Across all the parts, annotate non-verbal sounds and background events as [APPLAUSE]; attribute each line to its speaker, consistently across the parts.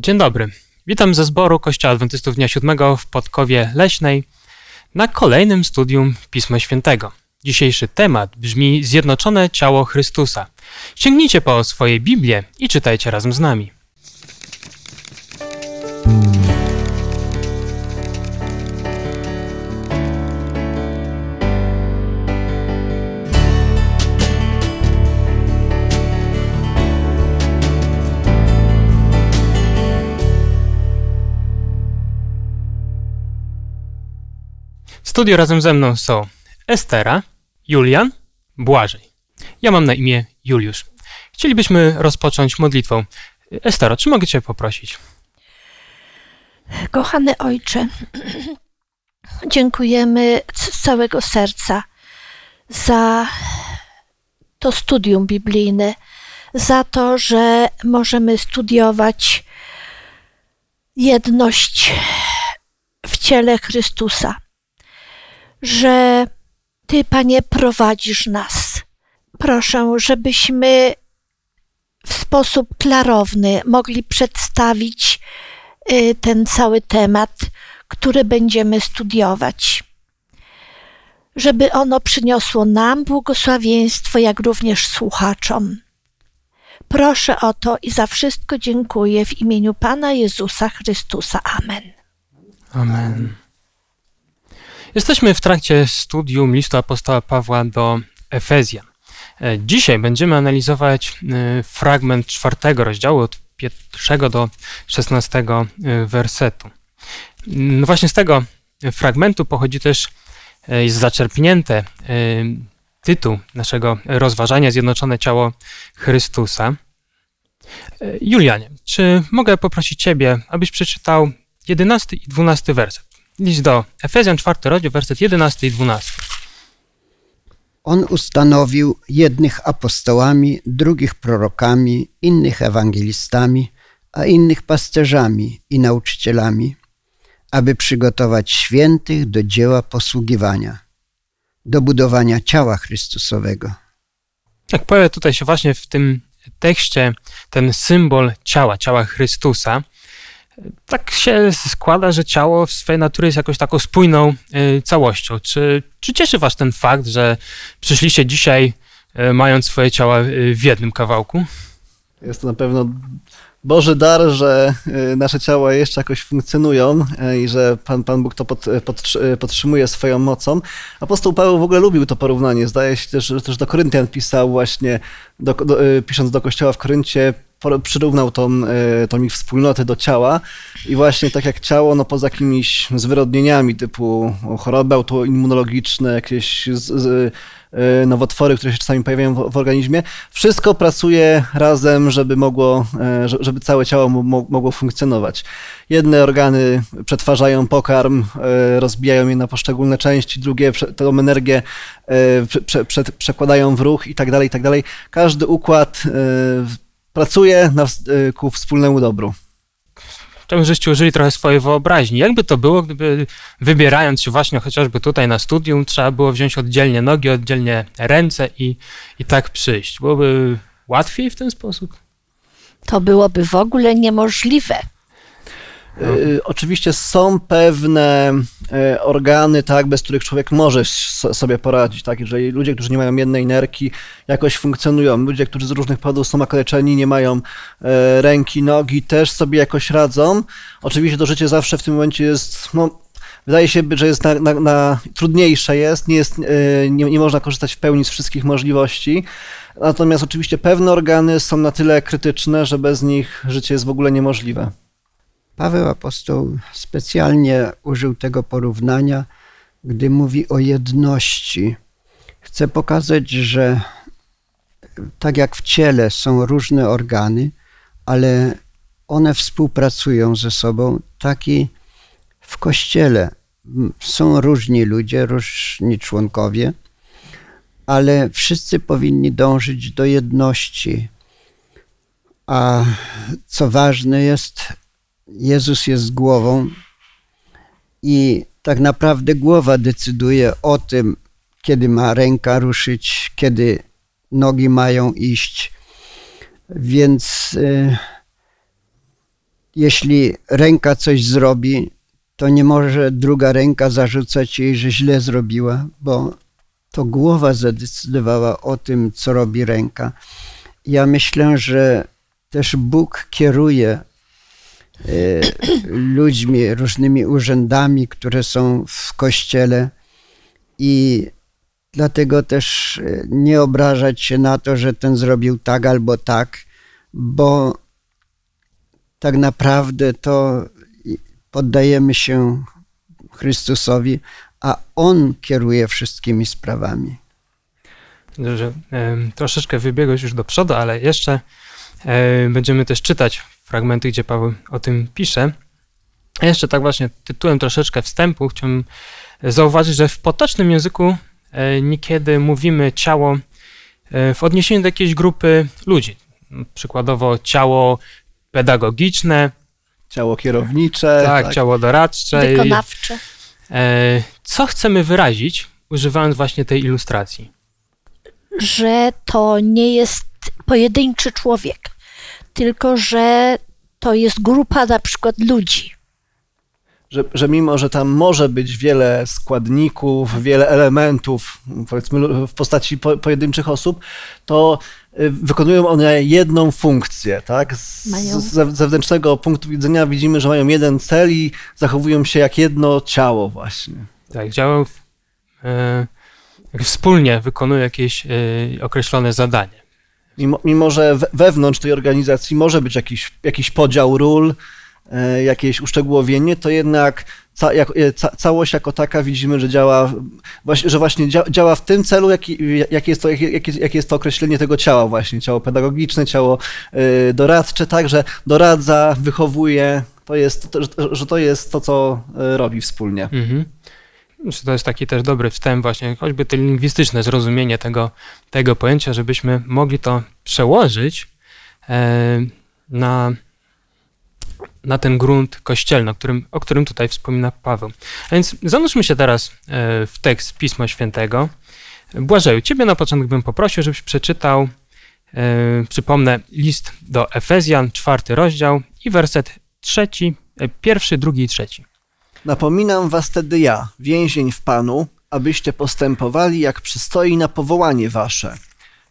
Speaker 1: Dzień dobry. Witam ze zboru Kościoła Adwentystów Dnia Siódmego w Podkowie Leśnej na kolejnym studium Pisma Świętego. Dzisiejszy temat brzmi Zjednoczone Ciało Chrystusa. Sięgnijcie po swoje Biblię i czytajcie razem z nami. Studiu razem ze mną są Estera, Julian, Błażej. Ja mam na imię Juliusz. Chcielibyśmy rozpocząć modlitwą. Estero, czy mogę Cię poprosić?
Speaker 2: Kochany Ojcze, [CLEARS THROAT] dziękujemy z całego serca za to studium biblijne, za to, że możemy studiować jedność w ciele Chrystusa, że Ty, Panie, prowadzisz nas. Proszę, żebyśmy w sposób klarowny mogli przedstawić y, ten cały temat, który będziemy studiować. Żeby ono przyniosło nam błogosławieństwo, jak również słuchaczom. Proszę o to i za wszystko dziękuję w imieniu Pana Jezusa Chrystusa. Amen.
Speaker 1: Amen. Jesteśmy w trakcie studium listu apostoła Pawła do Efezjan. E, Dzisiaj będziemy analizować e, fragment czwartego rozdziału od pierwszego do szesnastego e, wersetu. No właśnie z tego fragmentu pochodzi też, jest zaczerpnięte tytuł naszego rozważania Zjednoczone Ciało Chrystusa. Julianie, czy mogę poprosić Ciebie, abyś przeczytał 11 i 12 werset? List do Efezjan, 4 rozdział, werset 11 i 12.
Speaker 3: On ustanowił jednych apostołami, drugich prorokami, innych ewangelistami, a innych pasterzami i nauczycielami, aby przygotować świętych do dzieła posługiwania, do budowania ciała Chrystusowego.
Speaker 1: Jak pojawia tutaj się właśnie w tym tekście ten symbol ciała, ciała Chrystusa, tak się składa, że ciało w swojej natury jest jakoś taką spójną y, całością. Czy, czy cieszy Was ten fakt, że przyszliście dzisiaj y, mając swoje ciała y, w jednym kawałku?
Speaker 4: Jest to na pewno Boży dar, że nasze ciała jeszcze jakoś funkcjonują i że Pan, Pan Bóg to pod, podtrzy- podtrzymuje swoją mocą. Apostoł Paweł w ogóle lubił to porównanie. Zdaje się też, że też do Koryntian pisał właśnie, do, do, pisząc do kościoła w Koryncie, przyrównał tą, y, tą ich wspólnotę do ciała i właśnie tak jak ciało, no poza jakimiś zwyrodnieniami typu choroby autoimmunologiczne, jakieś z, z, y, nowotwory, które się czasami pojawiają w, w organizmie, wszystko pracuje razem, żeby mogło, e, że- żeby całe ciało mo- mo- mogło funkcjonować. Jedne organy przetwarzają pokarm, e, rozbijają je na poszczególne części, drugie tę energię e, prze- prze- prze- przekładają w ruch i tak dalej, i tak dalej. Każdy układ e, pracuje na, e, ku wspólnemu dobru.
Speaker 1: Chciałbym, żebyście użyli trochę swojej wyobraźni. Jakby to było, gdyby wybierając się właśnie chociażby tutaj na studium, trzeba było wziąć oddzielnie nogi, oddzielnie ręce i, i tak przyjść? Byłoby łatwiej w ten sposób?
Speaker 2: To byłoby w ogóle niemożliwe.
Speaker 4: Y, Oczywiście są pewne y, organy, tak, bez których człowiek może sobie poradzić, tak, jeżeli ludzie, którzy nie mają jednej nerki, jakoś funkcjonują, ludzie, którzy z różnych powodów są okaleczeni, nie mają e, ręki, nogi, też sobie jakoś radzą. Oczywiście to życie zawsze w tym momencie jest, no, wydaje się, że jest na, na, na trudniejsze jest, nie jest, e, nie, nie można korzystać w pełni z wszystkich możliwości, natomiast oczywiście pewne organy są na tyle krytyczne, że bez nich życie jest w ogóle niemożliwe.
Speaker 3: Paweł apostoł specjalnie użył tego porównania, gdy mówi o jedności. Chce pokazać, że tak jak w ciele są różne organy, ale one współpracują ze sobą, tak i w kościele są różni ludzie, różni członkowie, ale wszyscy powinni dążyć do jedności. A co ważne jest, Jezus jest głową i tak naprawdę głowa decyduje o tym, kiedy ma ręka ruszyć, kiedy nogi mają iść. Więc y, jeśli ręka coś zrobi, to nie może druga ręka zarzucać jej, że źle zrobiła, bo to głowa zadecydowała o tym, co robi ręka. Ja myślę, że też Bóg kieruje ludźmi, różnymi urzędami, które są w kościele i dlatego też e, nie obrażać się na to, że ten zrobił tak albo tak, bo tak naprawdę to poddajemy się Chrystusowi, a On kieruje wszystkimi sprawami.
Speaker 1: Że, troszeczkę wybiegłeś już do przodu, ale jeszcze będziemy też czytać fragmenty, gdzie Paweł o tym pisze. A jeszcze tak właśnie tytułem troszeczkę wstępu chciałbym zauważyć, że w potocznym języku e, niekiedy mówimy ciało e, w odniesieniu do jakiejś grupy ludzi. Przykładowo ciało pedagogiczne,
Speaker 4: ciało kierownicze,
Speaker 1: tak, tak. ciało doradcze.
Speaker 2: Wykonawcze.
Speaker 1: Co chcemy wyrazić, używając właśnie tej ilustracji?
Speaker 2: Że to nie jest pojedynczy człowiek, tylko że to jest grupa na przykład ludzi.
Speaker 4: Że, że mimo, że tam może być wiele składników, wiele elementów, powiedzmy w postaci po, pojedynczych osób, to y, wykonują one jedną funkcję, tak? Z, z zewnętrznego punktu widzenia widzimy, że mają jeden cel i zachowują się jak jedno ciało właśnie.
Speaker 1: Tak, działają e, wspólnie wykonują jakieś e, określone zadanie.
Speaker 4: Mimo, mimo, że wewnątrz tej organizacji może być jakiś, jakiś podział ról, e, jakieś uszczegółowienie, to jednak ca, jak, ca, całość jako taka widzimy, że działa, że właśnie działa w tym celu, jaki, jak jest to, jakie jest to określenie tego ciała właśnie, ciało pedagogiczne, ciało doradcze, tak, że doradza, wychowuje, to jest, że to jest to, co robi wspólnie. Mhm
Speaker 1: to jest taki też dobry wstęp właśnie, choćby to lingwistyczne zrozumienie tego, tego pojęcia, żebyśmy mogli to przełożyć e, na, na ten grunt kościelny, o którym, o którym tutaj wspomina Paweł. A więc zanurzmy się teraz e, w tekst Pisma Świętego. Błażeju, ciebie na początek bym poprosił, żebyś przeczytał, e, przypomnę, list do Efezjan, czwarty rozdział i werset trzeci, pierwszy, drugi i trzeci.
Speaker 4: Napominam was tedy ja, więzień w Panu, abyście postępowali jak przystoi na powołanie wasze,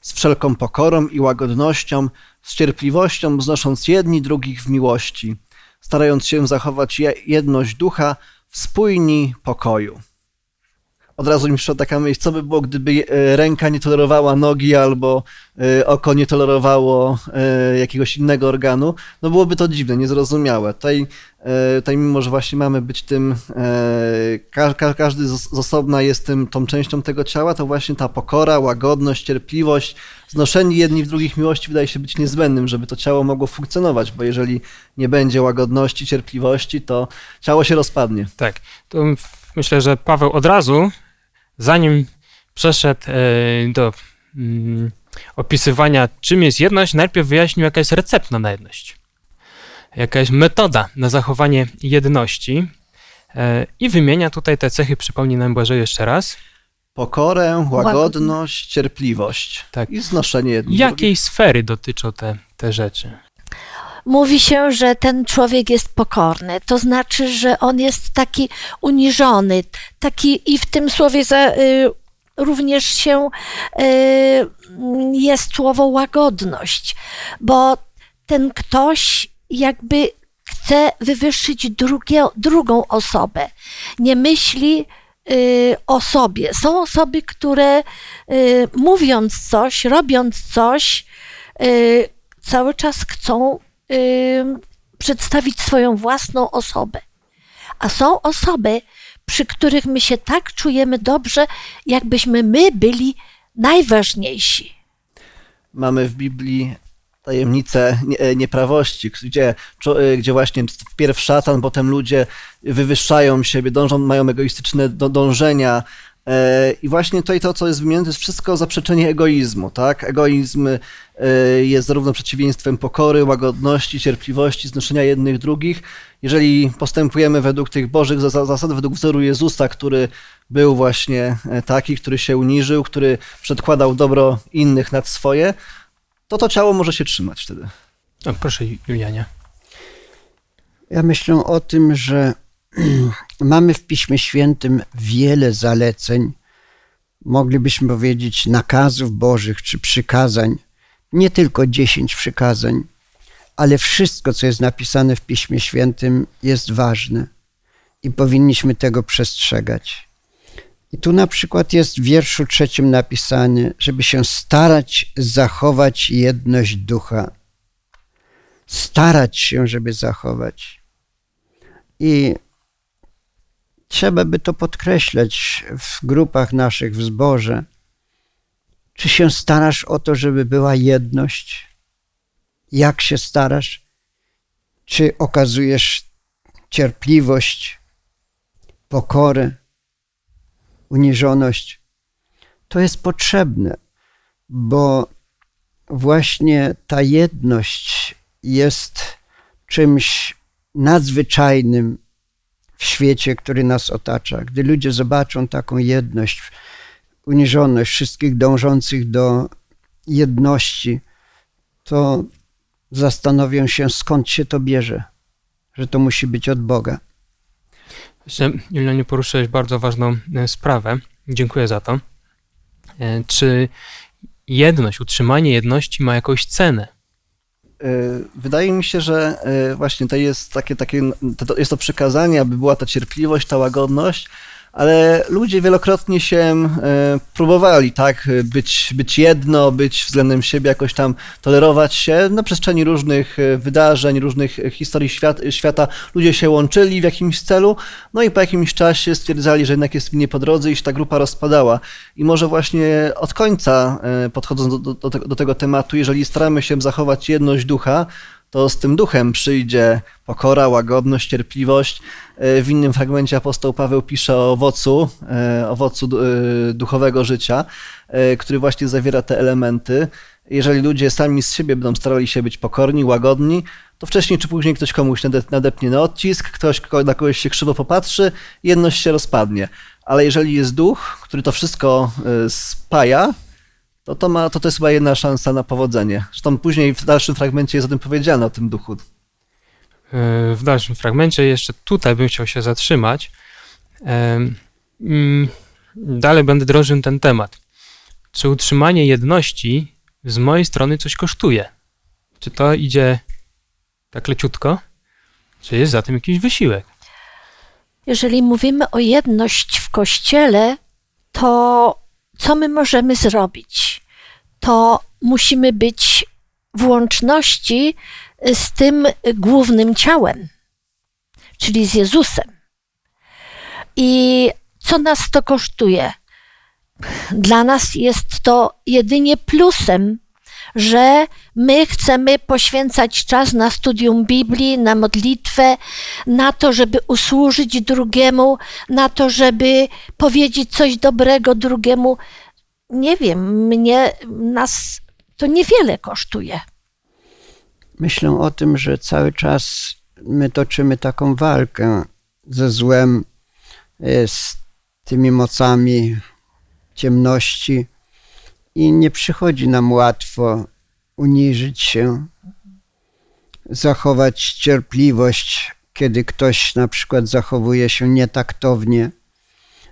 Speaker 4: z wszelką pokorą i łagodnością, z cierpliwością znosząc jedni drugich w miłości, starając się zachować jedność ducha w spójni pokoju od razu mi przyszła taka myśl, co by było, gdyby e, ręka nie tolerowała nogi albo e, oko nie tolerowało e, jakiegoś innego organu, no byłoby to dziwne, niezrozumiałe. Tutaj, tutaj mimo, że właśnie mamy być tym, każdy z osobna jest tym, tą częścią tego ciała, to właśnie ta pokora, łagodność, cierpliwość, znoszenie jedni w drugich miłości wydaje się być niezbędnym, żeby to ciało mogło funkcjonować, bo jeżeli nie będzie łagodności, cierpliwości, to ciało się rozpadnie.
Speaker 1: Tak, to myślę, że Paweł od razu zanim przeszedł e, do mm, opisywania, czym jest jedność, najpierw wyjaśnił, jaka jest recepta na jedność. Jaka jest metoda na zachowanie jedności. E, I wymienia tutaj te cechy, przypomnij nam Boże jeszcze raz.
Speaker 4: Pokorę, łagodność, cierpliwość tak. i znoszenie jednych
Speaker 1: Jakiej sfery dotyczą te, te rzeczy?
Speaker 2: Mówi się, że ten człowiek jest pokorny. To znaczy, że on jest taki uniżony, taki i w tym słowie za, y, również się y, jest słowo łagodność, bo ten ktoś jakby chce wywyższyć drugie, drugą osobę. Nie myśli y, o sobie. Są osoby, które y, mówiąc coś, robiąc coś, y, cały czas chcą przedstawić swoją własną osobę. A są osoby, przy których my się tak czujemy dobrze, jakbyśmy my byli najważniejsi.
Speaker 4: Mamy w Biblii tajemnicę e, nieprawości, gdzie, e, gdzie właśnie wpierw szatan, potem ludzie wywyższają siebie, dążą, mają egoistyczne dążenia, E, I właśnie tutaj to, co jest wymienione, to jest wszystko zaprzeczenie egoizmu, tak? Egoizm jest zarówno przeciwieństwem pokory, łagodności, cierpliwości, znoszenia jednych drugich. Jeżeli postępujemy według tych bożych zasad, według wzoru Jezusa, który był właśnie e, taki, który się uniżył, który przedkładał dobro innych nad swoje, to to ciało może się trzymać wtedy.
Speaker 1: O, proszę, Julianie.
Speaker 3: Ja myślę o tym, że [CLEARS THROAT] mamy w Piśmie Świętym wiele zaleceń, moglibyśmy powiedzieć nakazów Bożych czy przykazań, nie tylko dziesięć przykazań, ale wszystko, co jest napisane w Piśmie Świętym, jest ważne i powinniśmy tego przestrzegać. I tu na przykład jest w wierszu trzecim napisane, żeby się starać zachować jedność ducha. Starać się, żeby zachować. I trzeba by to podkreślać w grupach naszych w zborze. Czy się starasz o to, żeby była jedność? Jak się starasz? Czy okazujesz cierpliwość, pokorę, uniżoność? To jest potrzebne, bo właśnie ta jedność jest czymś nadzwyczajnym w świecie, który nas otacza. Gdy ludzie zobaczą taką jedność, uniżoność wszystkich dążących do jedności, to zastanowią się, skąd się to bierze, że to musi być od Boga.
Speaker 1: Julianie, poruszyłeś bardzo ważną e, sprawę. Dziękuję za to. E, czy jedność, utrzymanie jedności ma jakąś cenę?
Speaker 4: E, wydaje mi się, że właśnie to jest takie, takie to jest to przykazanie, aby była ta cierpliwość, ta łagodność, ale ludzie wielokrotnie się e, próbowali, tak, być, być jedno, być względem siebie, jakoś tam tolerować się na przestrzeni różnych e, wydarzeń, różnych historii świat, świata. Ludzie się łączyli w jakimś celu, no i po jakimś czasie stwierdzali, że jednak jest nie po drodze i się ta grupa rozpadała. I może właśnie od końca, e, podchodząc do, do, do tego tematu, jeżeli staramy się zachować jedność ducha, to z tym duchem przyjdzie pokora, łagodność, cierpliwość. E, w innym fragmencie apostoł Paweł pisze o owocu, e, owocu e, duchowego życia, który właśnie zawiera te elementy. Jeżeli ludzie sami z siebie będą starali się być pokorni, łagodni, to wcześniej czy później ktoś komuś nadepnie na odcisk, ktoś na kogoś się krzywo popatrzy, jedność się rozpadnie. Ale jeżeli jest duch, który to wszystko spaja, to to, ma, to to jest chyba jedna szansa na powodzenie. Zresztą później w dalszym fragmencie jest o tym powiedziane, o tym duchu.
Speaker 1: E, w dalszym fragmencie jeszcze tutaj bym chciał się zatrzymać. E, mm, dalej będę drążył ten temat. Czy utrzymanie jedności z mojej strony coś kosztuje? Czy to idzie tak leciutko? Czy jest za tym jakiś wysiłek?
Speaker 2: Jeżeli mówimy o jedność w kościele, to co my możemy zrobić? To musimy być w łączności z tym głównym ciałem, czyli z Jezusem. I co nas to kosztuje? Dla nas jest to jedynie plusem, że my chcemy poświęcać czas na studium Biblii, na modlitwę, na to, żeby usłużyć drugiemu, na to, żeby powiedzieć coś dobrego drugiemu. Nie wiem, mnie, nas to niewiele kosztuje.
Speaker 3: Myślę o tym, że cały czas my toczymy taką walkę ze złem, e, z tymi mocami ciemności i nie przychodzi nam łatwo uniżyć się, zachować cierpliwość, kiedy ktoś na przykład zachowuje się nietaktownie,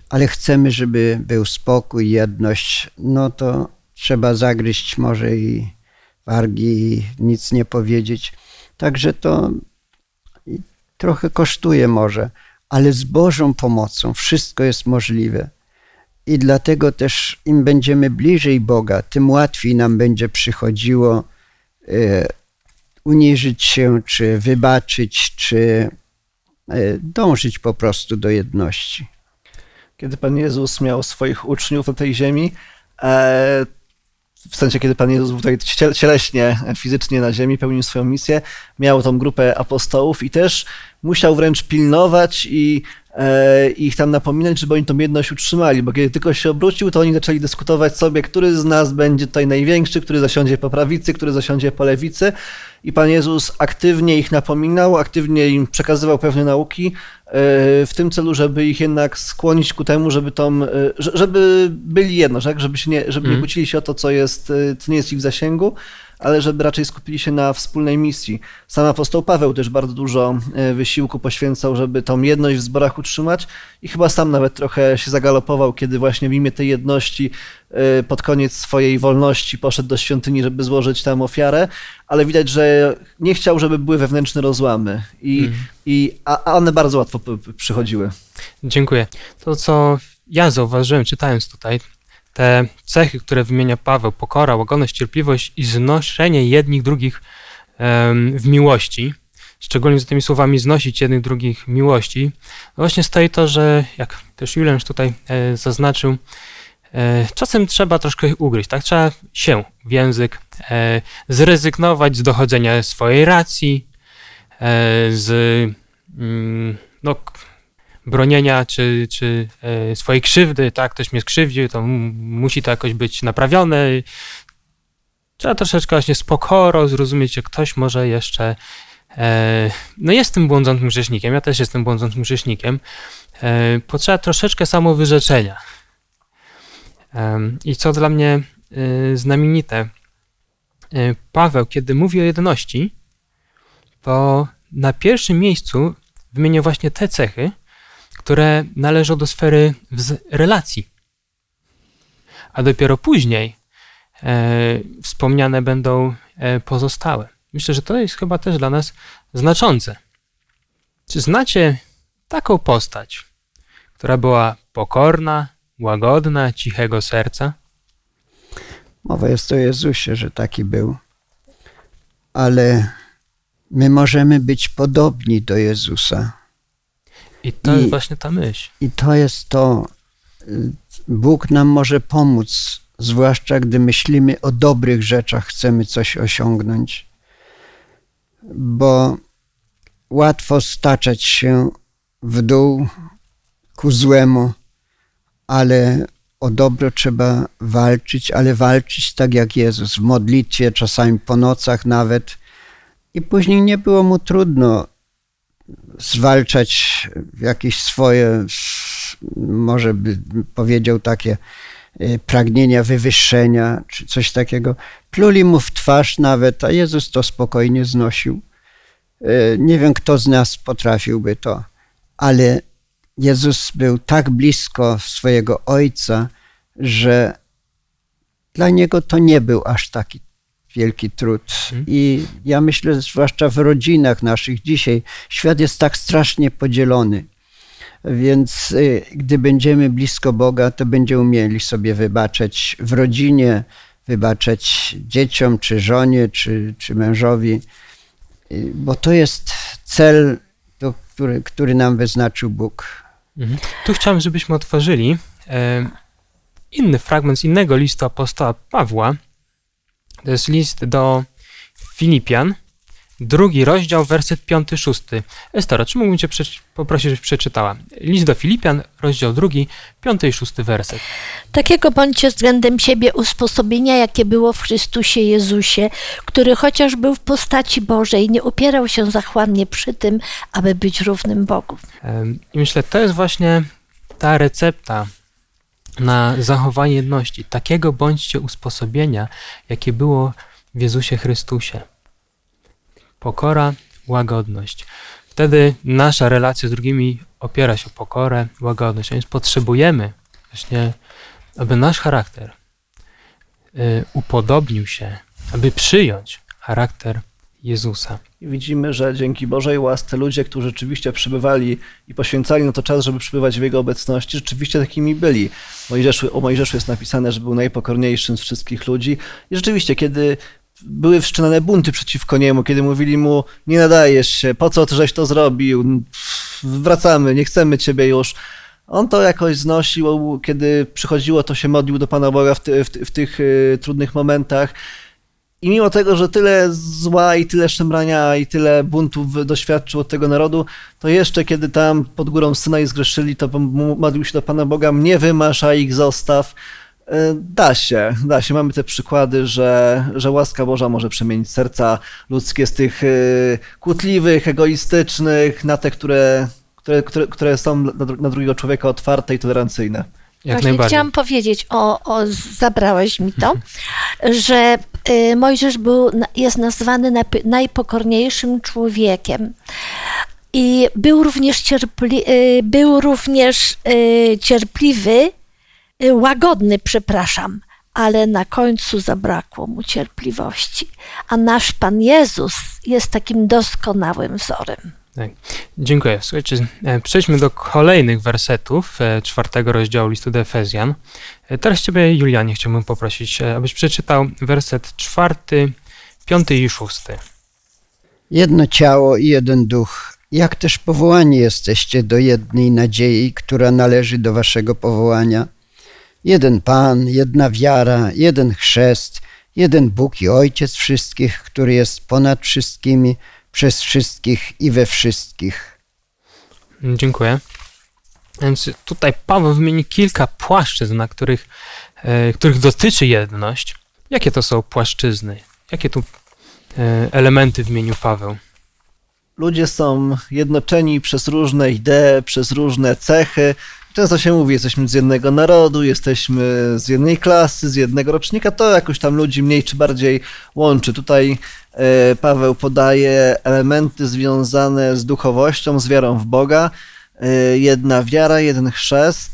Speaker 3: ale chcemy, żeby był spokój, jedność, no to trzeba zagryźć może i wargi i nic nie powiedzieć. Także to trochę kosztuje może, ale z Bożą pomocą wszystko jest możliwe. I dlatego też im będziemy bliżej Boga, tym łatwiej nam będzie przychodziło e, uniżyć się, czy wybaczyć, czy e, dążyć po prostu do jedności.
Speaker 4: Kiedy Pan Jezus miał swoich uczniów na tej ziemi, e, w sensie, kiedy Pan Jezus był tutaj cieleśnie, fizycznie na ziemi, pełnił swoją misję, miał tą grupę apostołów i też musiał wręcz pilnować i e, ich tam napominać, żeby oni tą jedność utrzymali, bo kiedy tylko się obrócił, to oni zaczęli dyskutować sobie, który z nas będzie tutaj największy, który zasiądzie po prawicy, który zasiądzie po lewicy i Pan Jezus aktywnie ich napominał, aktywnie im przekazywał pewne nauki e, w tym celu, żeby ich jednak skłonić ku temu, żeby, tą, e, żeby byli jedno, tak? żeby, się nie, żeby nie mhm. kłócili się o to, co, jest, co nie jest ich w zasięgu, ale żeby raczej skupili się na wspólnej misji. Sam apostoł Paweł też bardzo dużo e, wysiłku poświęcał, żeby tą jedność w zborach utrzymać i chyba sam nawet trochę się zagalopował, kiedy właśnie w imię tej jedności e, pod koniec swojej wolności poszedł do świątyni, żeby złożyć tam ofiarę, ale widać, że nie chciał, żeby były wewnętrzne rozłamy i, mm. i a, a one bardzo łatwo przychodziły.
Speaker 1: Dziękuję. To, co ja zauważyłem, czytając tutaj, te cechy, które wymienia Paweł, pokora, łagodność, cierpliwość i znoszenie jednych drugich w miłości, szczególnie z tymi słowami znosić jednych drugich miłości, no właśnie stoi to, że jak też Julian tutaj e, zaznaczył, e, czasem trzeba troszkę ugryźć, tak? Trzeba się w język, e, zrezygnować z dochodzenia swojej racji, z mm, no, bronienia czy, czy e, swojej krzywdy, tak, ktoś mnie skrzywdził, to musi to jakoś być naprawione. Trzeba troszeczkę właśnie z pokorą zrozumieć, że ktoś może jeszcze e, no jest tym błądzącym grzesznikiem, ja też jestem błądzącym grzesznikiem. E, potrzeba troszeczkę samowyrzeczenia. I co dla mnie znamienite, Paweł, kiedy mówi o jedności, to na pierwszym miejscu wymienia właśnie te cechy, które należą do sfery relacji. A dopiero później e, wspomniane będą e, pozostałe. Myślę, że to jest chyba też dla nas znaczące. Czy znacie taką postać, która była pokorna, łagodna, cichego serca?
Speaker 3: Mowa jest o Jezusie, że taki był. Ale my możemy być podobni do Jezusa
Speaker 1: i to I, jest właśnie ta myśl.
Speaker 3: I to jest to. Bóg nam może pomóc, zwłaszcza gdy myślimy o dobrych rzeczach, chcemy coś osiągnąć, bo łatwo staczać się w dół ku złemu, ale o dobro trzeba walczyć, ale walczyć tak jak Jezus, w modlitwie, czasami po nocach nawet. I później nie było mu trudno zwalczać jakieś swoje, może by powiedział takie y, pragnienia wywyższenia, czy coś takiego. Pluli mu w twarz nawet, a Jezus to spokojnie znosił. Y, nie wiem, kto z nas potrafiłby to, ale Jezus był tak blisko swojego Ojca, że dla niego to nie był aż taki wielki trud. Mhm. I ja myślę, zwłaszcza w rodzinach naszych dzisiaj, świat jest tak strasznie podzielony. Więc y, gdy będziemy blisko Boga, to będziemy umieli sobie wybaczać w rodzinie, wybaczać dzieciom, czy żonie, czy, czy mężowi, y, bo to jest cel, który, który nam wyznaczył Bóg.
Speaker 1: Mhm. Tu chciałem, żebyśmy otworzyli e, inny fragment z innego listu apostoła Pawła, to jest list do Filipian, drugi rozdział, werset piąty, szósty. Estera, czy mógłbym cię poprosić, żebyś przeczytała? List do Filipian, rozdział drugi, piąty i szósty werset.
Speaker 2: Takiego bądźcie względem siebie usposobienia, jakie było w Chrystusie Jezusie, który chociaż był w postaci Bożej, nie upierał się zachłannie przy tym, aby być równym Bogu.
Speaker 1: I myślę, to jest właśnie ta recepta, na zachowanie jedności. Takiego bądźcie usposobienia, jakie było w Jezusie Chrystusie. Pokora, łagodność. Wtedy nasza relacja z drugimi opiera się o pokorę, łagodność. A więc potrzebujemy właśnie, aby nasz charakter y, upodobnił się, aby przyjąć charakter Jezusa.
Speaker 4: I widzimy, że dzięki Bożej łasce ludzie, którzy rzeczywiście przybywali i poświęcali na to czas, żeby przybywać w Jego obecności, rzeczywiście takimi byli. Mojżeszu, o Mojżeszu jest napisane, że był najpokorniejszym z wszystkich ludzi. I rzeczywiście, kiedy były wszczynane bunty przeciwko niemu, kiedy mówili mu, nie nadajesz się, po co ty żeś to zrobił, wracamy, nie chcemy ciebie już. On to jakoś znosił, kiedy przychodziło, to się modlił do Pana Boga w, ty, w, w tych y, trudnych momentach. I mimo tego, że tyle zła i tyle szemrania i tyle buntów doświadczył od tego narodu, to jeszcze kiedy tam pod górą Synaj zgrzeszyli, to modlił się do Pana Boga, mnie wymasz, a ich zostaw. E, da się, da się. Mamy te przykłady, że, że łaska Boża może przemienić serca ludzkie z tych e, kłótliwych, egoistycznych na te, które, które, które, które są na drugiego człowieka otwarte i tolerancyjne.
Speaker 1: Jak
Speaker 2: Właśnie
Speaker 1: najbardziej.
Speaker 2: chciałam powiedzieć, o, o, zabrałeś mi to, [LAUGHS] że y, Mojżesz był, jest nazwany najp- najpokorniejszym człowiekiem. I był również, cierpli, y, był również y, cierpliwy, łagodny, przepraszam, ale na końcu zabrakło mu cierpliwości. A nasz Pan Jezus jest takim doskonałym wzorem.
Speaker 1: Tak. Dziękuję. Słuchajcie, e, przejdźmy do kolejnych wersetów e, czwartego rozdziału listu do Efezjan. E, Teraz Ciebie, Julianie, chciałbym poprosić, abyś przeczytał werset czwarty, piąty i szósty.
Speaker 3: Jedno ciało i jeden duch, jak też powołani jesteście do jednej nadziei, która należy do waszego powołania. Jeden Pan, jedna wiara, jeden chrzest, jeden Bóg i Ojciec wszystkich, który jest ponad wszystkimi, przez wszystkich i we wszystkich.
Speaker 1: Dziękuję. Więc tutaj Paweł wymieni kilka płaszczyzn, na których, e, których dotyczy jedność. Jakie to są płaszczyzny? Jakie tu e, elementy wymienił Paweł?
Speaker 4: Ludzie są jednoczeni przez różne idee, przez różne cechy. Często się mówi, jesteśmy z jednego narodu, jesteśmy z jednej klasy, z jednego rocznika. To jakoś tam ludzi mniej czy bardziej łączy. Tutaj e, Paweł podaje elementy związane z duchowością, z wiarą w Boga. E, Jedna wiara, jeden chrzest.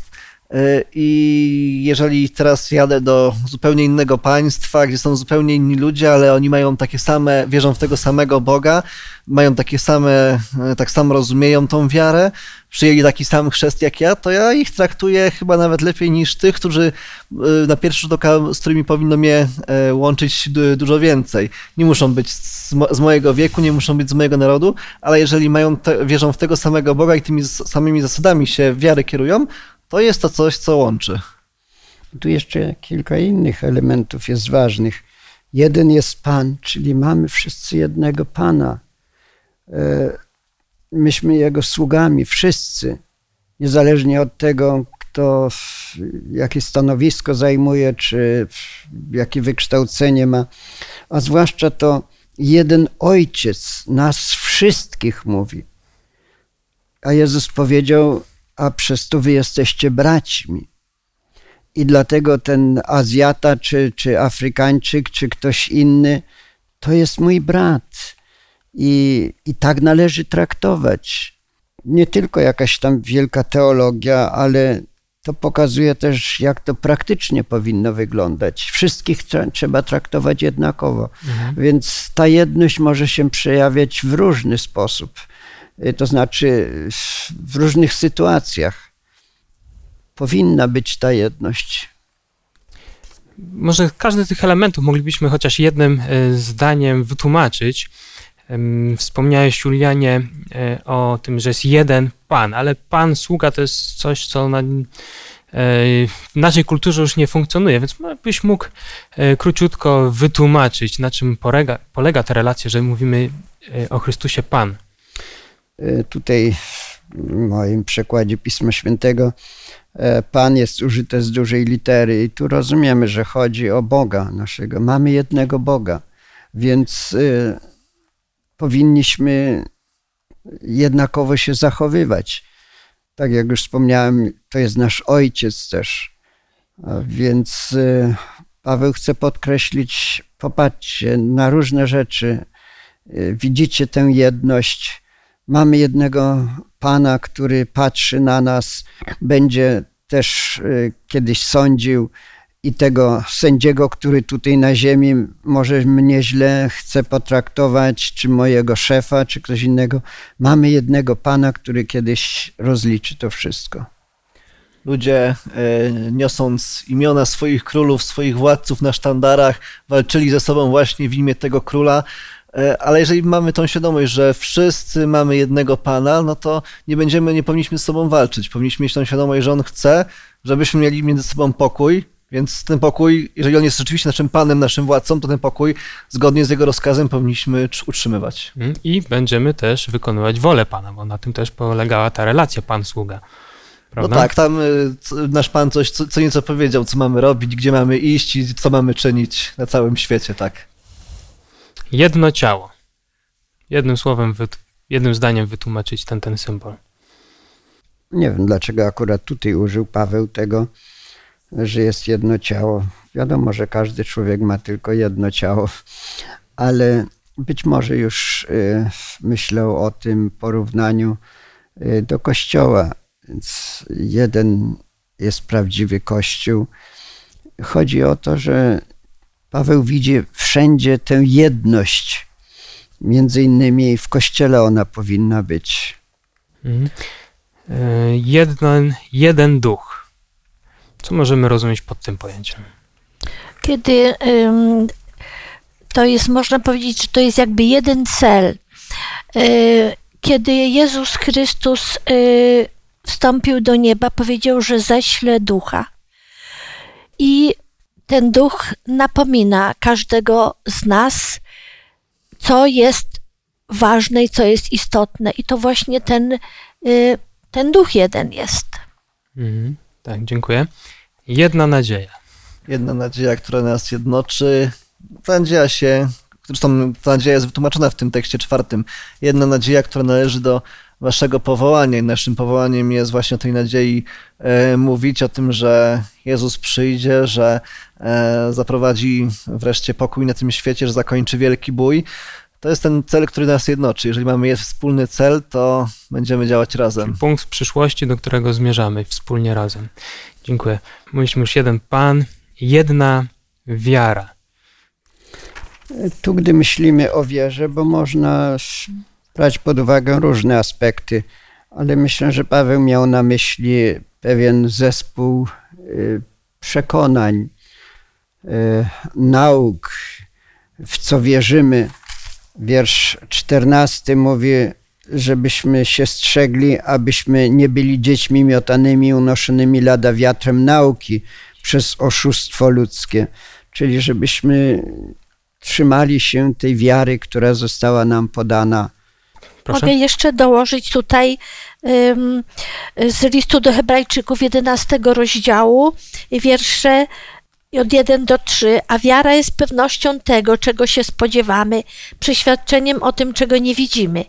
Speaker 4: E, I jeżeli teraz jadę do zupełnie innego państwa, gdzie są zupełnie inni ludzie, ale oni mają takie same, wierzą w tego samego Boga, mają takie same, e, tak samo rozumieją tą wiarę, przyjęli taki sam chrzest jak ja, to ja ich traktuję chyba nawet lepiej niż tych, którzy e, na pierwszy rzut oka, z którymi powinno mnie łączyć du- dużo więcej. Nie muszą być z, z mojego wieku, nie muszą być z mojego narodu, ale jeżeli mają wierzą w tego samego Boga i tymi samymi zasadami się wiary kierują, to jest to coś, co łączy.
Speaker 3: Tu jeszcze kilka innych elementów jest ważnych. Jeden jest Pan, czyli mamy wszyscy jednego Pana. E, Myśmy Jego sługami, wszyscy, niezależnie od tego, kto jakie stanowisko zajmuje, czy jakie wykształcenie ma, a zwłaszcza to jeden Ojciec nas wszystkich mówi. A Jezus powiedział, a przez to wy jesteście braćmi. I dlatego ten Azjata, czy, czy Afrykańczyk, czy ktoś inny, to jest mój brat. I, I tak należy traktować. Nie tylko jakaś tam wielka teologia, ale to pokazuje też, jak to praktycznie powinno wyglądać. Wszystkich trze- trzeba traktować jednakowo. Więc ta jedność może się przejawiać w różny sposób. Y, To znaczy w- różnych sytuacjach. Powinna być ta jedność.
Speaker 1: Może każdy z tych elementów moglibyśmy chociaż jednym e, zdaniem wytłumaczyć. Wspomniałeś, Julianie, e, o tym, że jest jeden Pan, ale Pan, sługa to jest coś, co na, w naszej kulturze już nie funkcjonuje, więc byś mógł króciutko wytłumaczyć, na czym polega, polega ta relacja, że mówimy o Chrystusie Pan.
Speaker 3: Y, Tutaj w moim przekładzie Pisma Świętego e, Pan jest użyte z dużej litery i tu rozumiemy, że chodzi o Boga naszego. Mamy jednego Boga, więc y, powinniśmy jednakowo się zachowywać. Tak jak już wspomniałem, to jest nasz ojciec też. Więc Paweł chce podkreślić, popatrzcie na różne rzeczy. Widzicie tę jedność. Mamy jednego Pana, który patrzy na nas, będzie też y, kiedyś sądził i tego sędziego, który tutaj na ziemi może mnie źle chce potraktować, czy mojego szefa, czy ktoś innego. Mamy jednego Pana, który kiedyś rozliczy to wszystko.
Speaker 4: Ludzie, e, niosąc imiona swoich królów, swoich władców na sztandarach, walczyli ze sobą właśnie w imię tego króla. E, Ale jeżeli mamy tą świadomość, że wszyscy mamy jednego Pana, no to nie będziemy, nie powinniśmy z sobą walczyć. Powinniśmy mieć tą świadomość, że On chce, żebyśmy mieli między sobą pokój, więc ten pokój, jeżeli On jest rzeczywiście naszym Panem, naszym władcą, to ten pokój zgodnie z Jego rozkazem powinniśmy tr- utrzymywać.
Speaker 1: Mm, I będziemy też wykonywać wolę Pana, bo na tym też polegała ta relacja Pan-sługa.
Speaker 4: No
Speaker 1: Prawda?
Speaker 4: tak, tam c- nasz Pan coś, co, co nieco powiedział, co mamy robić, gdzie mamy iść i co mamy czynić na całym świecie, tak.
Speaker 1: Jedno ciało. Jednym słowem, jednym zdaniem wytłumaczyć ten, ten symbol.
Speaker 3: Nie wiem, dlaczego akurat tutaj użył Paweł tego, że jest jedno ciało. Wiadomo, że każdy człowiek ma tylko jedno ciało, ale być może już y, myślał o tym porównaniu y, do Kościoła. Więc jeden jest prawdziwy Kościół. Chodzi o to, że Paweł widzi wszędzie tę jedność. Między innymi w Kościele ona powinna być.
Speaker 1: Mhm. E, jeden, jeden duch. Co możemy rozumieć pod tym pojęciem?
Speaker 2: Kiedy ym, to jest, można powiedzieć, że to jest jakby jeden cel. Y, Kiedy Jezus Chrystus y, wstąpił do nieba, powiedział, że ześle ducha. I ten duch napomina każdego z nas, co jest ważne i co jest istotne. I to właśnie ten, y, ten duch jeden jest.
Speaker 1: Mhm. Tak, dziękuję. Jedna nadzieja.
Speaker 4: Jedna nadzieja, która nas jednoczy. Ta nadzieja się, zresztą ta nadzieja jest wytłumaczona w tym tekście czwartym. Jedna nadzieja, która należy do waszego powołania i naszym powołaniem jest właśnie o tej nadziei e, mówić o tym, że Jezus przyjdzie, że zaprowadzi wreszcie pokój na tym świecie, że zakończy wielki bój. To jest ten cel, który nas jednoczy. Jeżeli mamy jest wspólny cel, to będziemy działać razem.
Speaker 1: Punkt w przyszłości, do którego zmierzamy wspólnie razem. Dziękuję. Mówiliśmy już jeden Pan, jedna wiara.
Speaker 3: Tu, gdy myślimy o wierze, bo można brać pod uwagę różne aspekty, ale myślę, że Paweł miał na myśli pewien zespół y, przekonań, nauk, w co wierzymy. Wiersz 14 mówi, żebyśmy się strzegli, abyśmy nie byli dziećmi miotanymi, unoszonymi lada wiatrem nauki przez oszustwo ludzkie. Czyli żebyśmy trzymali się tej wiary, która została nam podana.
Speaker 1: Proszę.
Speaker 2: Mogę jeszcze dołożyć tutaj ym, z listu do Hebrajczyków 11 rozdziału wiersze od 1 do 3. A wiara jest pewnością tego, czego się spodziewamy, przeświadczeniem o tym, czego nie widzimy.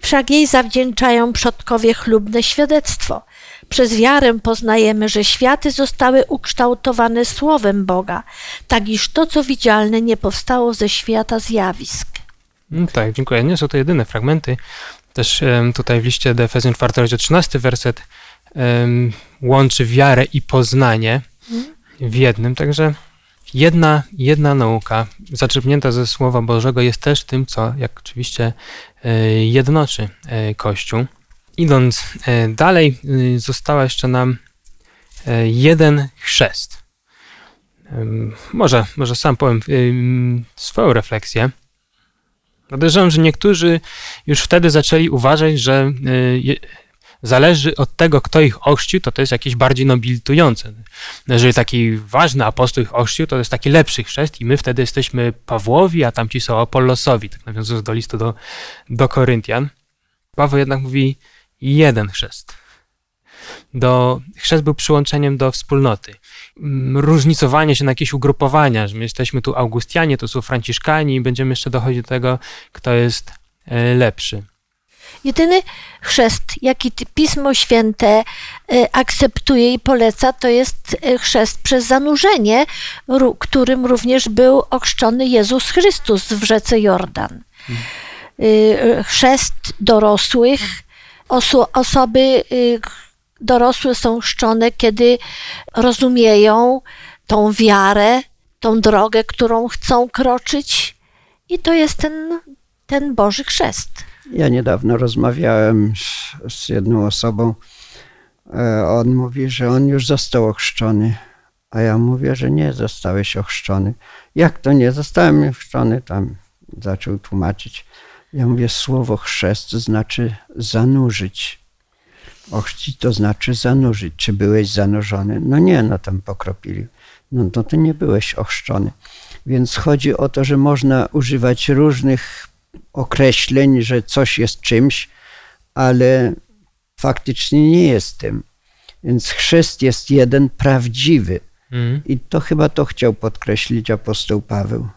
Speaker 2: Wszak jej zawdzięczają przodkowie chlubne świadectwo. Przez wiarę poznajemy, że światy zostały ukształtowane słowem Boga, tak iż to, co widzialne, nie powstało ze świata zjawisk.
Speaker 1: Mm, Tak, dziękuję. Nie są to jedyne fragmenty. Też tutaj w liście do Efezjan 4, rozdział 13 werset łączy wiarę i poznanie w jednym. Także jedna, jedna nauka zaczerpnięta ze Słowa Bożego jest też tym, co jak oczywiście e, jednoczy e, Kościół. Idąc e, dalej, została jeszcze nam jeden chrzest. Może, może sam powiem swoją refleksję. Podejrzewam, że niektórzy już wtedy zaczęli uważać, że zależy od tego, kto ich ochrzcił, to to jest jakieś bardziej nobilitujące. Jeżeli taki ważny apostoł ich ochrzcił, to jest taki lepszy chrzest i my wtedy jesteśmy Pawłowi, a tamci są Apollosowi, tak nawiązując do listu do, do Koryntian. Paweł jednak mówi jeden chrzest. Do, chrzest był przyłączeniem do wspólnoty. Mm, Różnicowanie się na jakieś ugrupowania, że my jesteśmy tu Augustianie, to są Franciszkani i będziemy jeszcze dochodzić do tego, kto jest e, lepszy.
Speaker 2: Jedyny chrzest, jaki Pismo Święte e, akceptuje i poleca, to jest e, chrzest przez zanurzenie, którym również był ochrzczony Jezus Chrystus w rzece Jordan. E, Chrzest dorosłych, osoby y, dorosłe są chrzczone, kiedy rozumieją tą wiarę, tą drogę, którą chcą kroczyć i to jest ten, ten Boży chrzest.
Speaker 3: Ja niedawno rozmawiałem z, z jedną osobą. E, On mówi, że on już został ochrzczony. A ja mówię, że nie zostałeś ochrzczony. Jak to nie? Zostałem ochrzczony. Tam zaczął tłumaczyć. Ja mówię, słowo chrzest znaczy zanurzyć. Ochrzcić to znaczy zanurzyć. Czy byłeś zanurzony? No nie, no tam pokropili. No to ty nie byłeś ochrzczony. Więc chodzi o to, że można używać różnych określeń, że coś jest czymś, ale faktycznie nie jest tym. Więc chrzest jest jeden prawdziwy.
Speaker 1: Mhm.
Speaker 3: I to chyba to chciał podkreślić apostoł Paweł.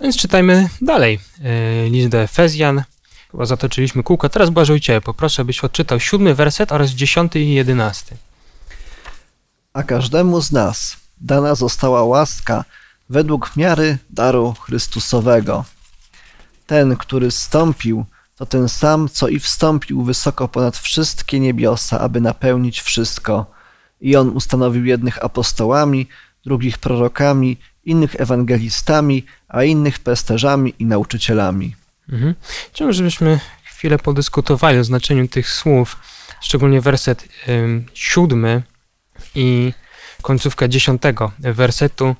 Speaker 1: Więc czytajmy dalej. E, List do Efezjan. Chyba zatoczyliśmy kółko. Teraz Błażej Ciebie poproszę, byś odczytał siódmy werset oraz dziesiąty i jedenasty.
Speaker 4: a każdemu z nas dana została łaska według miary daru Chrystusowego. Ten, który zstąpił, to ten sam, co i wstąpił wysoko ponad wszystkie niebiosa, aby napełnić wszystko. I on ustanowił jednych apostołami, drugich prorokami, innych ewangelistami, a innych pesterzami i nauczycielami.
Speaker 1: Mhm. Chciałbym, żebyśmy chwilę podyskutowali o znaczeniu tych słów, szczególnie werset ym, siódmy i końcówka dziesiątego wersetu,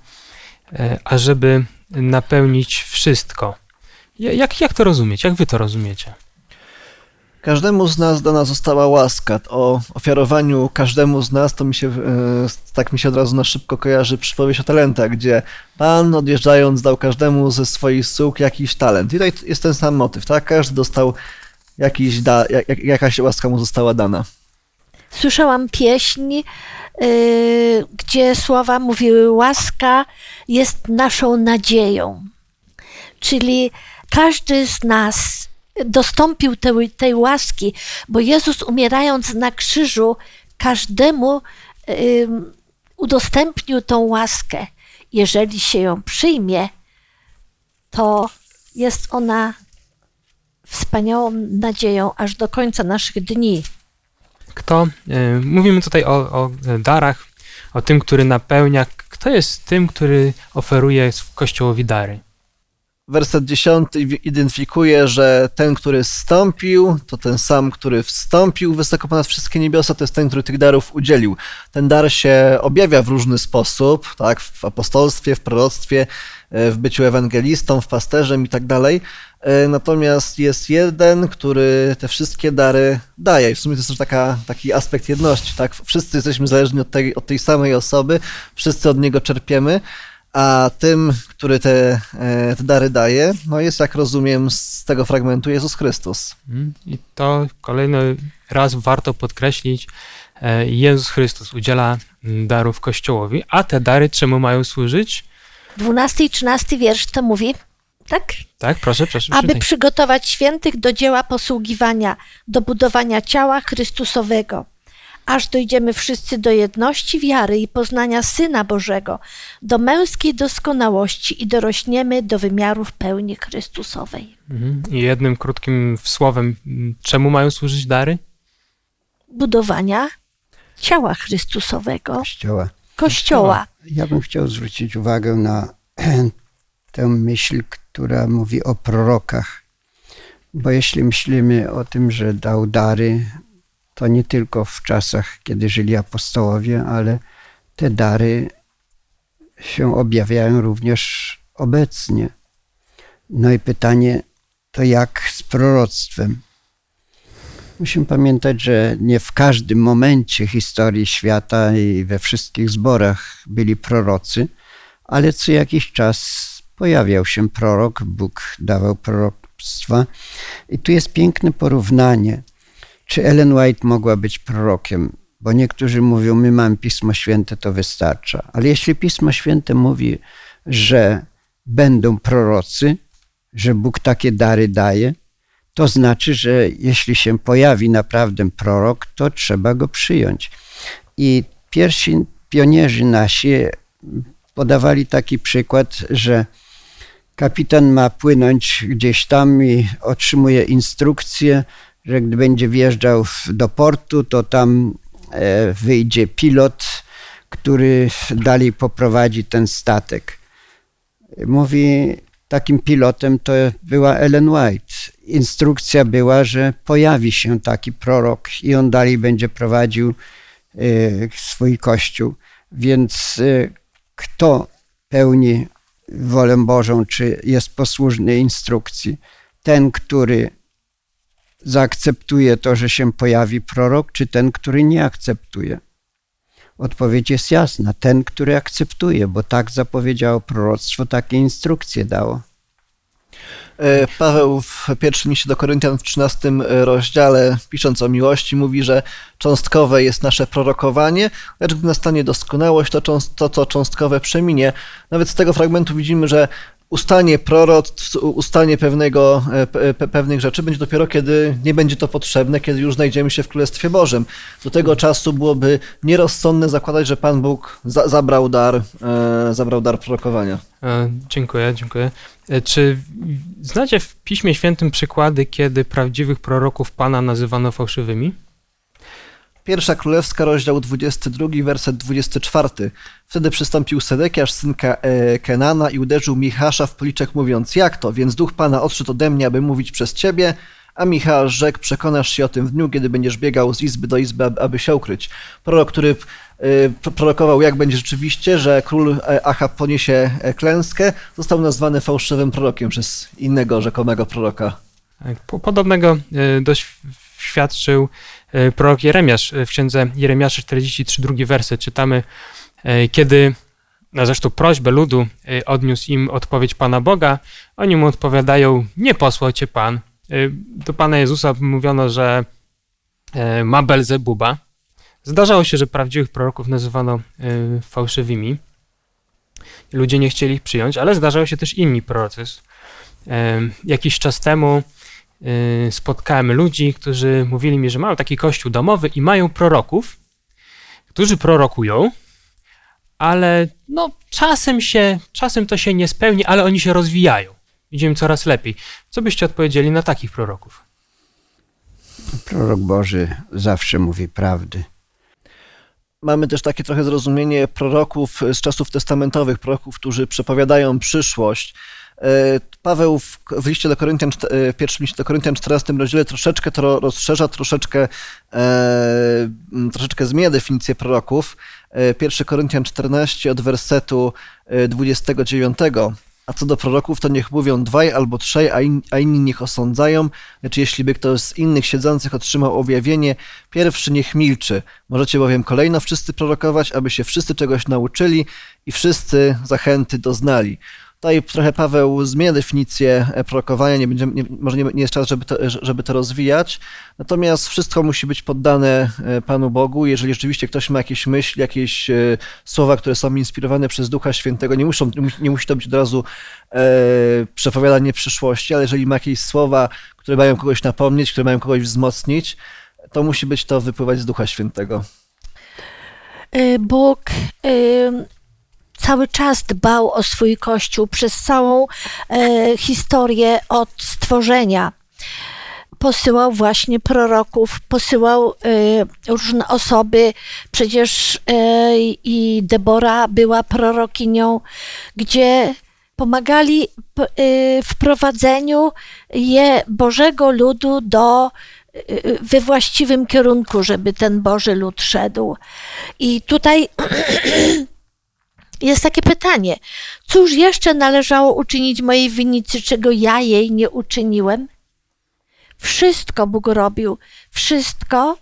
Speaker 1: y, ażeby napełnić wszystko. Jak, jak to rozumieć? Jak wy to rozumiecie?
Speaker 4: Każdemu z nas dana została łaska. O ofiarowaniu każdemu z nas to mi się, e, tak mi się od razu na szybko kojarzy przypowieść o talentach, gdzie Pan odjeżdżając dał każdemu ze swoich sług jakiś talent. I tutaj jest ten sam motyw, tak? Każdy dostał jakiś, da, jak, jakaś łaska mu została dana.
Speaker 2: Słyszałam pieśń, yy, gdzie słowa mówiły: Łaska jest naszą nadzieją. Czyli każdy z nas dostąpił tej, tej łaski, bo Jezus umierając na krzyżu każdemu y, udostępnił tą łaskę. Jeżeli się ją przyjmie, to jest ona wspaniałą nadzieją aż do końca naszych dni.
Speaker 1: Kto, y, mówimy tutaj o, o darach, o tym, który napełnia. Kto jest tym, który oferuje Kościołowi dary?
Speaker 4: Werset 10 identyfikuje, że ten, który zstąpił, to ten sam, który wstąpił wysoko ponad wszystkie niebiosa, to jest ten, który tych darów udzielił. Ten dar się objawia w różny sposób, tak, w apostolstwie, w proroctwie, e, w byciu ewangelistą, w pasterzem i tak dalej. E, natomiast jest jeden, który te wszystkie dary daje. I w sumie to jest też taka, taki aspekt jedności. Tak? Wszyscy jesteśmy zależni od tej, od tej samej osoby, wszyscy od niego czerpiemy a tym, który te, e, te dary daje, no jest, jak rozumiem z tego fragmentu, Jezus Chrystus.
Speaker 1: Mhm. I to kolejny raz warto podkreślić, e, Jezus Chrystus udziela mm, darów Kościołowi, a te dary czemu mają służyć?
Speaker 2: 12 i 13 wiersz to mówi, tak?
Speaker 1: Tak, proszę, proszę.
Speaker 2: Aby przygotować świętych do dzieła posługiwania, do budowania ciała Chrystusowego aż dojdziemy wszyscy do jedności wiary i poznania Syna Bożego, do męskiej doskonałości i dorośniemy do wymiarów pełni Chrystusowej.
Speaker 1: Mhm. I jednym krótkim słowem, czemu mają służyć dary?
Speaker 2: Budowania ciała Chrystusowego.
Speaker 3: Kościoła.
Speaker 2: Kościoła.
Speaker 3: Ja bym chciał zwrócić uwagę na [CLEARS THROAT] tę myśl, która mówi o prorokach. Bo jeśli myślimy o tym, że dał dary, to nie tylko w czasach, kiedy żyli apostołowie, ale te dary się objawiają również obecnie. No i pytanie to jak z proroctwem? Musimy pamiętać, że nie w każdym momencie historii świata i we wszystkich zborach byli prorocy, ale co jakiś czas pojawiał się prorok, Bóg dawał proroctwa. I tu jest piękne porównanie czy Ellen White mogła być prorokiem? Bo niektórzy mówią, my mamy Pismo Święte, to wystarcza. Ale jeśli Pismo Święte mówi, że będą prorocy, że Bóg takie dary daje, to znaczy, że jeśli się pojawi naprawdę prorok, to trzeba go przyjąć. I pierwsi pionierzy nasi podawali taki przykład, że kapitan ma płynąć gdzieś tam i otrzymuje instrukcję, że gdy będzie wjeżdżał do portu, to tam e, wyjdzie pilot, który dalej poprowadzi ten statek. Mówi, takim pilotem to była Ellen White. Instrukcja była, że pojawi się taki prorok i on dalej będzie prowadził e, swój kościół. Więc e, kto pełni wolę Bożą, czy jest posłuszny instrukcji? Ten, który zaakceptuje to, że się pojawi prorok, czy ten, który nie akceptuje? Odpowiedź jest jasna. Ten, który akceptuje, bo tak zapowiedziało proroctwo, takie instrukcje dało.
Speaker 4: E, Paweł w pierwszym liście do Koryntian w 13 rozdziale, pisząc o miłości, mówi, że cząstkowe jest nasze prorokowanie, lecz gdy nastanie doskonałość, to, to co cząstkowe przeminie. Nawet z tego fragmentu widzimy, że ustanie proroc, ustanie pewnego, pe, pewnych rzeczy będzie dopiero, kiedy nie będzie to potrzebne, kiedy już znajdziemy się w Królestwie Bożym. Do tego czasu byłoby nierozsądne zakładać, że Pan Bóg za, zabrał, dar, e, zabrał dar prorokowania.
Speaker 1: E, dziękuję, dziękuję. E, czy znacie w Piśmie Świętym przykłady, kiedy prawdziwych proroków Pana nazywano fałszywymi?
Speaker 4: Pierwsza Królewska, rozdział 22, werset 24. Wtedy przystąpił Sedekiasz, synka e, Kenana i uderzył Michasza w policzek, mówiąc, jak to? Więc duch Pana odszedł ode mnie, aby mówić przez ciebie, a Michał rzekł, przekonasz się o tym w dniu, kiedy będziesz biegał z izby do izby, aby się ukryć. Prorok, który e, prorokował, jak będzie rzeczywiście, że król e, Achab poniesie klęskę, został nazwany fałszywym prorokiem przez innego rzekomego proroka.
Speaker 1: Tak, podobnego doświadczył E, prorok Jeremiasz e, w księdze Jeremiasza 43, drugi werset czytamy, e, kiedy na zresztą prośbę ludu odniósł im odpowiedź Pana Boga, oni mu odpowiadają, nie posłał cię Pan. Do Pana Jezusa mówiono, że ma Belzebuba. Zdarzało się, że prawdziwych proroków nazywano fałszywymi. Ludzie nie chcieli ich przyjąć, ale zdarzały się też inni prorocy. Jakiś czas temu spotkałem ludzi, którzy mówili mi, że mają taki kościół domowy i mają proroków, którzy prorokują, ale no czasem się, czasem to się nie spełni, ale oni się rozwijają. Idziemy coraz lepiej. Co byście odpowiedzieli na takich proroków?
Speaker 3: Prorok Boży zawsze mówi prawdy.
Speaker 4: Mamy też takie trochę zrozumienie proroków z czasów testamentowych, proroków, którzy przepowiadają przyszłość, Paweł w, w liście do Koryntian, e, w pierwszym liście do Koryntian 14 rozdziale troszeczkę to rozszerza, troszeczkę, e, troszeczkę zmienia definicję proroków. 1 Koryntian 14 od wersetu 29. A co do proroków, to niech mówią dwaj albo trzej, a, in, a inni niech osądzają. Lecz jeśli by ktoś z innych siedzących otrzymał objawienie, pierwszy niech milczy. Możecie bowiem kolejno wszyscy prorokować, aby się wszyscy czegoś nauczyli i wszyscy zachęty doznali. Tutaj trochę Paweł zmienia definicję prorokowania, nie będzie, nie, może nie, nie, jest czas, żeby to, żeby to rozwijać, natomiast wszystko musi być poddane e, Panu Bogu. Jeżeli rzeczywiście ktoś ma jakieś myśli, jakieś e, słowa, które są inspirowane przez Ducha Świętego, nie, muszą, nie musi to być od razu e, przepowiadanie przyszłości, ale jeżeli ma jakieś słowa, które mają kogoś napomnieć, które mają kogoś wzmocnić, to musi być to wypływać z Ducha Świętego.
Speaker 2: Bóg cały czas dbał o swój kościół przez całą e, historię od stworzenia. Posyłał właśnie proroków, posyłał e, różne osoby. Przecież e, i Debora była prorokinią, gdzie pomagali e, w prowadzeniu je Bożego ludu do e, we właściwym kierunku, żeby ten Boży lud szedł. I tutaj [CLEARS THROAT] jest takie pytanie: cóż jeszcze należało uczynić mojej winnicy, czego ja jej nie uczyniłem? Wszystko Bóg robił, wszystko,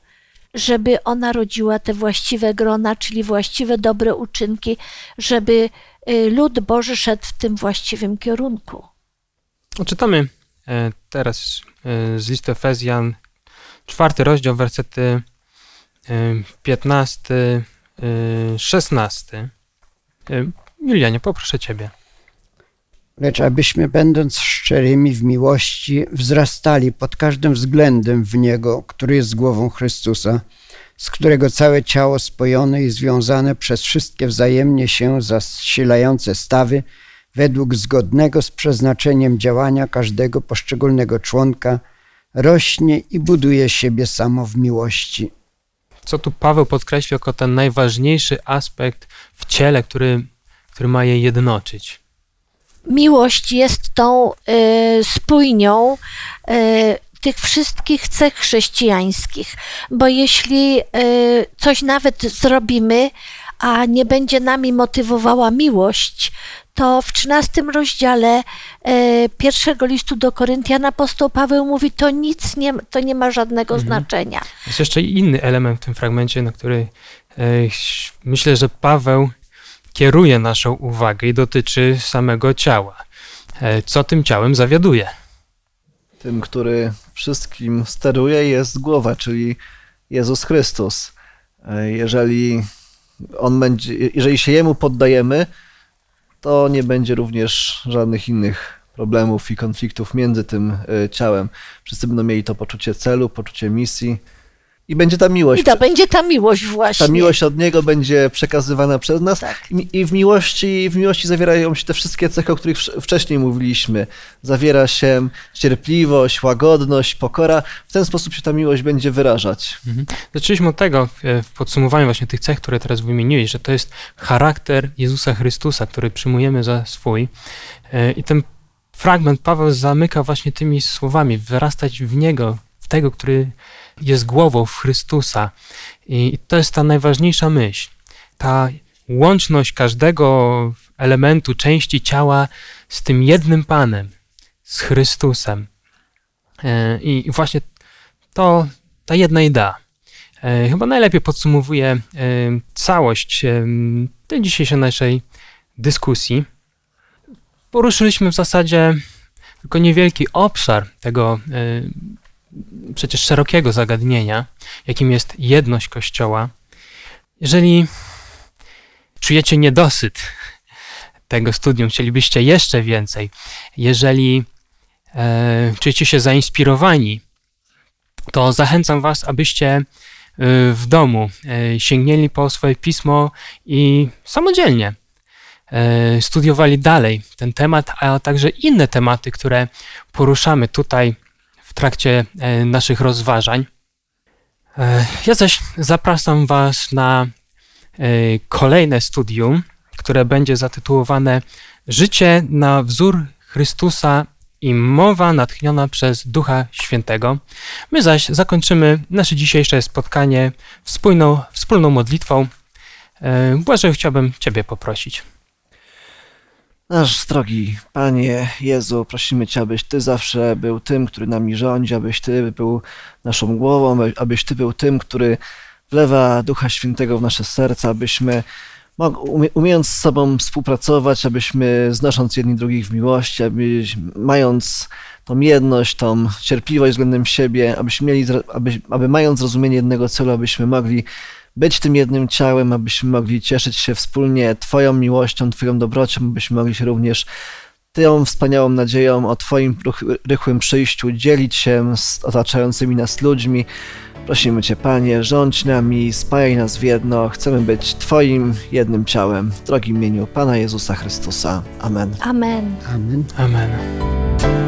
Speaker 2: żeby ona rodziła te właściwe grona, czyli właściwe dobre uczynki, żeby y, lud Boży szedł w tym właściwym kierunku.
Speaker 1: Czytamy e, teraz e, z listy Efezjan, czwarty rozdział, wersety 15, e, 16. Y, Julianie, poproszę Ciebie.
Speaker 3: Lecz abyśmy, będąc szczerymi w miłości, wzrastali pod każdym względem w Niego, który jest głową Chrystusa, z którego całe ciało spojone i związane przez wszystkie wzajemnie się zasilające stawy, według zgodnego z przeznaczeniem działania każdego poszczególnego członka, rośnie i buduje siebie samo w miłości
Speaker 1: co tu Paweł podkreślił jako ten najważniejszy aspekt w ciele, który, który ma je jednoczyć.
Speaker 2: Miłość jest tą y, spójnią y, tych wszystkich cech chrześcijańskich, bo jeśli y, coś nawet zrobimy, a nie będzie nami motywowała miłość, to w 13 rozdziale e, pierwszego listu do Koryntian apostoł Paweł mówi, to nic nie, to nie ma żadnego mhm. znaczenia.
Speaker 1: Jest jeszcze inny element w tym fragmencie, na który e, myślę, że Paweł kieruje naszą uwagę i dotyczy samego ciała. E, co tym ciałem zawiaduje?
Speaker 4: Tym, który wszystkim steruje, jest głowa, czyli Jezus Chrystus. Jeżeli on będzie, jeżeli się jemu poddajemy, to nie będzie również żadnych innych problemów i konfliktów między tym y, ciałem. Wszyscy będą mieli to poczucie celu, poczucie misji i będzie ta miłość.
Speaker 2: I to będzie ta miłość właśnie.
Speaker 4: Ta miłość od Niego będzie przekazywana przez nas
Speaker 2: Tak.
Speaker 4: I- w miłości, w miłości zawierają się te wszystkie cechy, o których wcześniej mówiliśmy. Zawiera się cierpliwość, łagodność, pokora. W ten sposób się ta miłość będzie wyrażać.
Speaker 1: Mhm. Zaczęliśmy od tego e, w podsumowaniu właśnie tych cech, które teraz wymieniłeś, że to jest charakter Jezusa Chrystusa, który przyjmujemy za swój. E, I ten fragment Paweł zamyka właśnie tymi słowami, wyrastać w Niego, w tego, który jest głową w Chrystusa. I to jest ta najważniejsza myśl. Ta łączność każdego elementu, części ciała z tym jednym Panem, z Chrystusem. E, I właśnie to ta jedna idea. E, Chyba najlepiej podsumowuje e, całość tej dzisiejszej naszej dyskusji. Poruszyliśmy w zasadzie tylko niewielki obszar tego przecież szerokiego zagadnienia, jakim jest jedność Kościoła. Jeżeli czujecie niedosyt tego studium, chcielibyście jeszcze więcej, jeżeli e, czujecie się zainspirowani to zachęcam Was, abyście y, w domu y, sięgnęli po swoje pismo i samodzielnie y, studiowali dalej ten temat, a także inne tematy, które poruszamy tutaj w trakcie y, naszych rozważań. E, Ja zaś zapraszam Was na y, kolejne studium, które będzie zatytułowane Życie na wzór Chrystusa i mowa natchniona przez Ducha Świętego. My zaś zakończymy nasze dzisiejsze spotkanie wspólną, wspólną modlitwą. E, Błażej, chciałbym Ciebie poprosić.
Speaker 4: Nasz drogi Panie Jezu, prosimy Cię, abyś Ty zawsze był tym, który nami rządzi, abyś Ty był naszą głową, aby- abyś Ty był tym, który wlewa Ducha Świętego w nasze serca, abyśmy umiejąc z sobą współpracować, abyśmy znosząc jedni drugich w miłości, aby, mając tą jedność, tą cierpliwość względem siebie, abyśmy mieli, aby, aby mając zrozumienie jednego celu, abyśmy mogli być tym jednym ciałem, abyśmy mogli cieszyć się wspólnie Twoją miłością, Twoją dobrocią, abyśmy mogli się również tą wspaniałą nadzieją o Twoim rychłym przyjściu dzielić się z otaczającymi nas ludźmi. Prosimy Cię, Panie, rządź nami, spajaj nas w jedno. Chcemy być Twoim jednym ciałem. W drogim imieniu Pana Jezusa Chrystusa. Amen.
Speaker 2: Amen.
Speaker 3: Amen.
Speaker 1: Amen.